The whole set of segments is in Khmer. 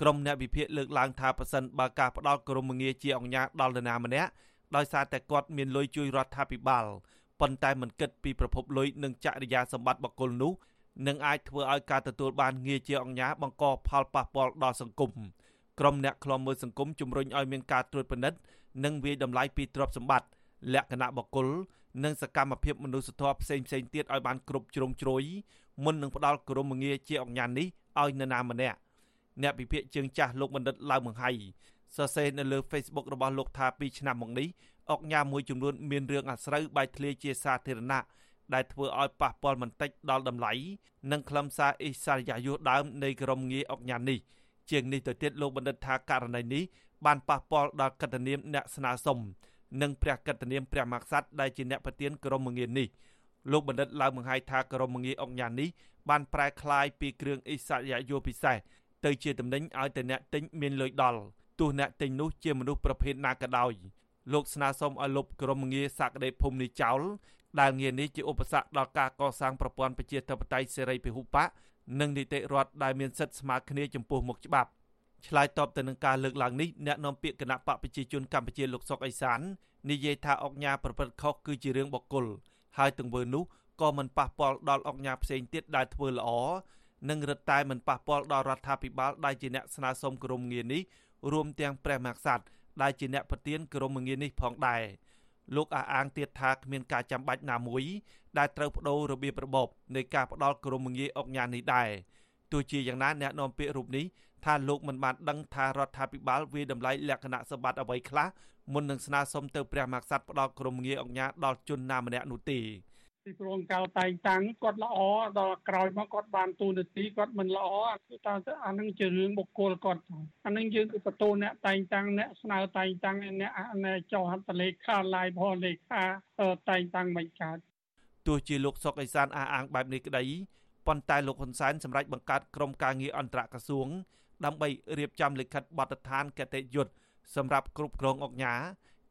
ក្រុមអ្នកវិភាគលើកឡើងថាប្រសិនបើការផ្ដាល់ក្រមងារជាអង្គញាដល់នរណាម្នាក់ដោយសារតែគាត់មានលុយជួយរដ្ឋាភិបាលប៉ុន្តែមិនគិតពីប្រភពលុយនិងចរិយាសម្បត្តិបុគ្គលនោះនឹងអាចធ្វើឲ្យការទទួលបានងារជាអង្គញាបង្កផលប៉ះពាល់ដល់សង្គមក្រុមអ្នកខ្លំមើលសង្គមជំរុញឲ្យមានការត្រួតពិនិត្យនិងវាយតម្លៃពីទ្រព្យសម្បត្តិលក្ខណៈបុគ្គលនិងសកម្មភាពមនុស្សធម៌ផ្សេងផ្សេងទៀតឲ្យបានគ្រប់ជ្រុងជ្រោយមុននឹងផ្ដាល់ក្រមងារជាអង្គញានេះឲ្យនរណាម្នាក់ អ្នកវិភាគជើងចាស់លោកបណ្ឌិតឡៅមង្ហៃសរសេរនៅលើ Facebook របស់លោកថា2ឆ្នាំមកនេះអុកញ៉ាមួយចំនួនមានរឿងអាស្រូវបែកធ្លាយជាសាធារណៈដែលធ្វើឲ្យប៉ះពាល់បន្តិចដល់តម្លៃនិងខ្លឹមសារអិសរិយយសដើមនៃក្រមងារអុកញ៉ានេះជាងនេះទៅទៀតលោកបណ្ឌិតថាករណីនេះបានប៉ះពាល់ដល់កិត្តិនាមអ្នកស្នើសុំនិងព្រះកិត្តិនាមព្រះមហាក្សត្រដែលជាអ្នកប្រទានក្រមងារនេះលោកបណ្ឌិតឡើងបង្ហាញថាក្រមងារអុកញ៉ានេះបានប្រែក្លាយពីគ្រឿងអិសរិយយសពិសេស ទៅជាតំណែងឲ្យតែអ្នកទិញមានលុយដល់ទោះអ្នកទិញនោះជាមនុស្សប្រភេទណាក៏ដោយលោកស្នើសុំឲ្យលុបក្រមងារសក្តិភូមិនេះចោលដែលងារនេះជាឧបសគ្គដល់ការកសាងប្រព័ន្ធប្រជាធិបតេយ្យសេរីពហុបកនិងនីតិរដ្ឋដែលមានសិទ្ធិស្មើគ្នាចំពោះមុខច្បាប់ឆ្លើយតបទៅនឹងការលើកឡើងនេះអ្នកនាំពាក្យគណៈបកប្រជាជនកម្ពុជាលោកសុកអេសាននិយាយថាអុកញ៉ាប្រព្រឹត្តខុសគឺជារឿងបុគ្គលហើយទង្វើនោះក៏មិនប៉ះពាល់ដល់អុកញ៉ាផ្សេងទៀតដែលធ្វើល្អ និងរឹតតែមិនប៉ះពាល់ដល់រដ្ឋាភិបាលដែលជាអ្នកស្នើសុំក្រមងារនេះរួមទាំងព្រះមហាក្សត្រដែលជាអ្នកប្រទានក្រមងារនេះផងដែរលោកអះអាងទៀតថាគ្មានការចាំបាច់ណាមួយដែលត្រូវបដូររបៀបរបបនៃការផ្ដាល់ក្រមងារអុកញ៉ានេះដែរទោះជាយ៉ាងណាអ្នកនាំពាក្យរូបនេះថាលោកមិនបានដឹងថារដ្ឋាភិបាលវាតម្លៃលក្ខណៈសម្បត្តិអ្វីខ្លះមុននឹងស្នើសុំទៅព្រះមហាក្សត្រផ្ដាល់ក្រមងារអុកញ៉ាដល់ជនណាម្នាក់នោះទេ ពីព្រោះកាលតែងតាំងគាត់ល្អដល់ក្រោយមកគាត់បានទូនាទីគាត់មិនល្អគឺតើអានឹងជារឿងបុគ្គលគាត់អានឹងយើងគឺបន្ទោអ្នកតែងតាំងអ្នកស្នើតែងតាំងអ្នកអ្នកចោហត្ថលេខាឡាយផលលេខាតែងតាំងមិនកើតទោះជាលោកសុកអេសានអះអាងបែបនេះក្តីប៉ុន្តែលោកហ៊ុនសែនសម្រេចបង្កើតក្រុមការងារអន្តរក្រសួងដើម្បីរៀបចំលិខិតបទដ្ឋានកតេយុត្តសម្រាប់គ្រប់គ្រងអង្គការ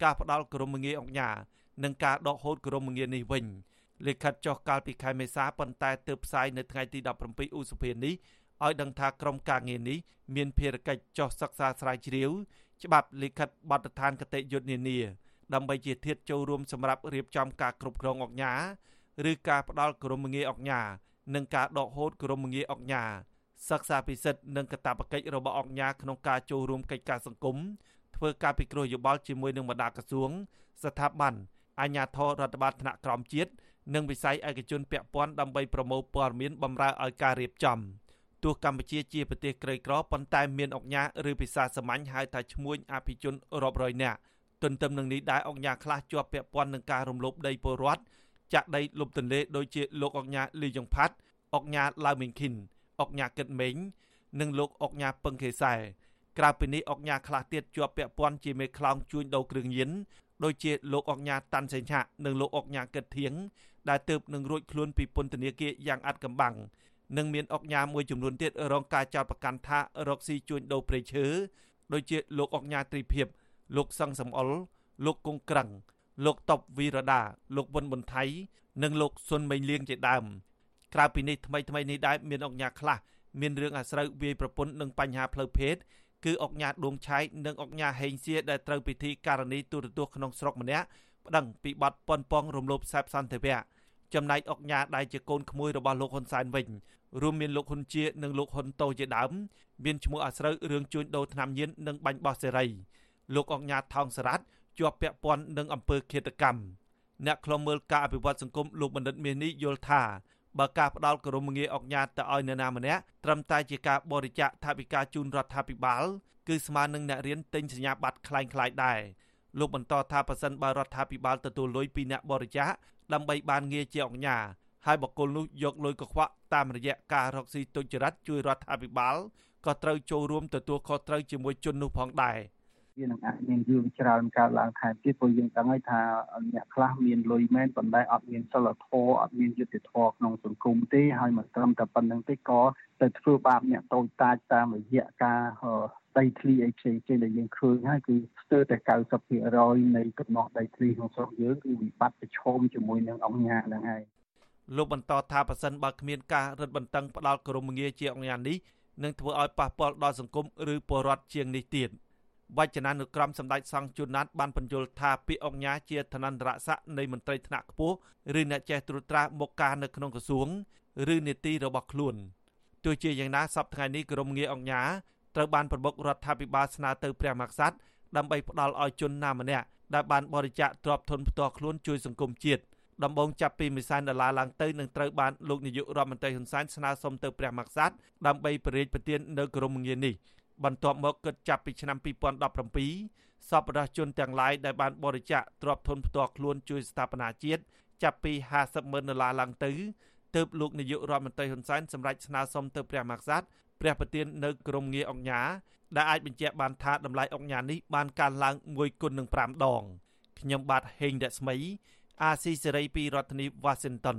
ការផ្ដាល់ក្រមងារអង្គការនិងការដកហូតក្រមងារនេះវិញ លិខិតចុះកាលពីខែមេសាប៉ុន្តែទើបផ្សាយនៅថ្ងៃទី17ឧសភានេះឲ្យដឹងថាក្រុមការងារនេះមានភារកិច្ចចុះសិក្សាស្រាវជ្រាវច្បាប់លិខិតបទដ្ឋានកតេយុត្តនានាដើម្បីជាធាតុចូលរួមសម្រាប់រៀបចំការគ្រប់គ្រងអង្គការឬការផ្ដល់ក្រមងារអង្គការនិងការដកហូតក្រមងារអង្គការសិក្សាពិសិដ្ឋនិងកាតព្វកិច្ចរបស់អង្គការក្នុងការចូលរួមកិច្ចការសង្គមធ្វើការពិគ្រោះយោបល់ជាមួយនឹងបណ្ដាក្រសួងស្ថាប័នអាជ្ញាធររដ្ឋបាលថ្នាក់ក្រោមជាតិ និងវិស័យឯកជនពាក់ព័ន្ធដើម្បីប្រមូលព័ត៌មានបម្រើឲ្យការរៀបចំទោះកម្ពុជាជាប្រទេសក្រីក្រប៉ុន្តែមានអង្គការឬភាសាសាមញ្ញហៅថាឈ្មួញអភិជនរាប់រយនាក់ទន្ទឹមនឹងនេះដែរអង្គការខ្លះជាប់ពាក់ព័ន្ធនឹងការរំលោភដីពលរដ្ឋចាក់ដីលុបទន្លេដូចជាលោកអង្គការលីយ៉ុងផាត់អង្គការឡាវមីងឃីនអង្គការគិតមេងនិងលោកអង្គការពឹងខេសែក្រៅពីនេះអង្គការខ្លះទៀតជាប់ពាក់ព័ន្ធជាមេខ្លោងជួញដូរគ្រឿងញៀនដូចជាលោកអង្គការតាន់សេងឆានិងលោកអង្គការគិតធៀង ដែលទើបនឹងរួចខ្លួនពីពន្ធនាគារយ៉ាងអាត់កំបាំងនិងមានអុកញ៉ាមួយចំនួនទៀតរងការចោទប្រកាន់ថារកស៊ីជួញដូរព្រៃឈើដូចជាលោកអុកញ៉ាត្រីភិបលោកសឹងសំអល់លោកគង់ក្រឹងលោកតបវីរដាលោកវុនប៊ុនថៃ និងលោកសុនមេងលៀងជាដើមក្រៅពីនេះថ្មីថ្មីនេះដែរមានអុកញ៉ាខ្លះមានរឿងអាស្រូវវាយប្រពន្ធនិងបញ្ហាផ្លូវភេទគឺអុកញ៉ាដួងឆៃនិងអុកញ៉ាហេងសៀដែលត្រូវពិធីករណីទូរទស្សន៍ក្នុងស្រុកម្នាក់ ប្តឹងពីបទប៉ុនប៉ងរំលោភសេពសន្តិវៈចំណែកអុកញ៉ាដែលជាកូនក្មួយរបស់លោកហ៊ុនសែនវិញរួមមានលោកហ៊ុនជានិងលោកហ៊ុនតូជាដើមមានឈ្មោះអាស្រូវរឿងជួញដូរថ្នាំញៀននិងបាញ់បោះសេរីលោកអុកញ៉ាថោងសារ៉ាត់ជាប់ពាក់ព័ន្ធនឹងអំពើឃាតកម្មអ្នកខ្លំមើលការអភិវឌ្ឍសង្គមលោកបណ្ឌិតមាសនេះយល់ថាបើការផ្ដាល់ក្រមងារអុកញ៉ាទៅឲ្យនរណាម្នាក់ត្រឹមតែជាការបរិច្ចាគថវិកាជូនរដ្ឋាភិបាលគឺស្មើនឹងអ្នករៀនទិញសញ្ញាបត្រคล้ายៗដែរ លោកបន្តថាប៉ះសិនបើរដ្ឋាភិបាលទទួលលុយពីអ្នកបរិច្ចាគដើម្បីបានងារជាអង្គញាហើយបកគលនោះយកលុយកខ្វក់តាមរយៈការរកស៊ីទុច្ចរិតជួយរដ្ឋាភិបាលក៏ត្រូវចូលរួមទទួលខុសត្រូវជាមួយជននោះផងដែរវានឹងអាចមានរឿងច្រើនកើតឡើងថែមទៀតព្រោះយើងដឹងហើយថាអ្នកខ្លះមានលុយមែនប៉ុន្តែអត់មានសិលធម៌អត់មានយុត្តិធម៌ក្នុងសង្គមទេហើយមិនត្រឹមតែប៉ុណ្្នឹងទេក៏ទៅធ្វើបាបអ្នកតូចតាចតាមរយៈការ ដីធ្លីអីផ្សេងៗដែលយើងឃើញហើយគឺស្ទើរតែ90%នៃកំណោះដីធ្លីក្នុងស្រុកយើងគឺវិបត្តិប្រឈមជាមួយនឹងអង្គការហ្នឹងហើយលោកបន្តថាប៉ះសិនបើគ្មានការរឹតបន្តឹងផ្ដាល់ក្រមងារជាអង្គការនេះនឹងធ្វើឲ្យប៉ះពាល់ដល់សង្គមឬពលរដ្ឋជាងនេះទៀតវចនានុក្រមសម្ដេចសង្ឃជួនណាតបានបញ្យល់ថាពាក្យអង្គញាជាឋានន្តរស័ក្តិនៃមន្ត្រីថ្នាក់ខ្ពស់ឬអ្នកចេះត្រួតត្រាមុខការនៅក្នុងក្រសួង ឬនីតិរបស់ខ្លួនទោះជាយ៉ាងណាសប្តាហ៍ថ្ងៃនេះក្រមងារអង្គញា ត្រូវបានប្រមុខរដ្ឋាភិបាលស្នើទៅព្រះមហាក្សត្រដើម្បីផ្ដល់ឲ្យជនណាម្នាក់ដែលបានបរិច្ចាគទ្រព្យធនផ្ទាល់ខ្លួនជួយសង្គមជាតិដំបងចាប់ពីមួយសែនដុល្លារឡើងទៅនឹងត្រូវបានលោកនាយករដ្ឋមន្ត្រីហ៊ុនសែនស្នើសុំទៅព្រះមហាក្សត្រដើម្បីបរិយាប្រទាននៅក្រមងារនេះបន្ទាប់មកគិតចាប់ពីឆ្នាំ2017សពរជនទាំងឡាយដែលបានបរិច្ចាគទ្រព្យធនផ្ទាល់ខ្លួនជួយស្ថាបនាជាតិចាប់ពី50ម៉ឺនដុល្លារឡើងទៅទើបលោកនាយករដ្ឋមន្ត្រីហ៊ុនសែនសម្រេចស្នើសុំទៅព្រះមហាក្សត្រ ព្រះប្រទាននៅក្រមងារអង្គញាដែលអាចបញ្ជាក់បានថាតម្លៃអង្គញានេះបានកើនឡើង1គុណនឹង5ដងខ្ញុំបាទហេងរស្មី អាស៊ីសេរីពីរដ្ឋធានី Washington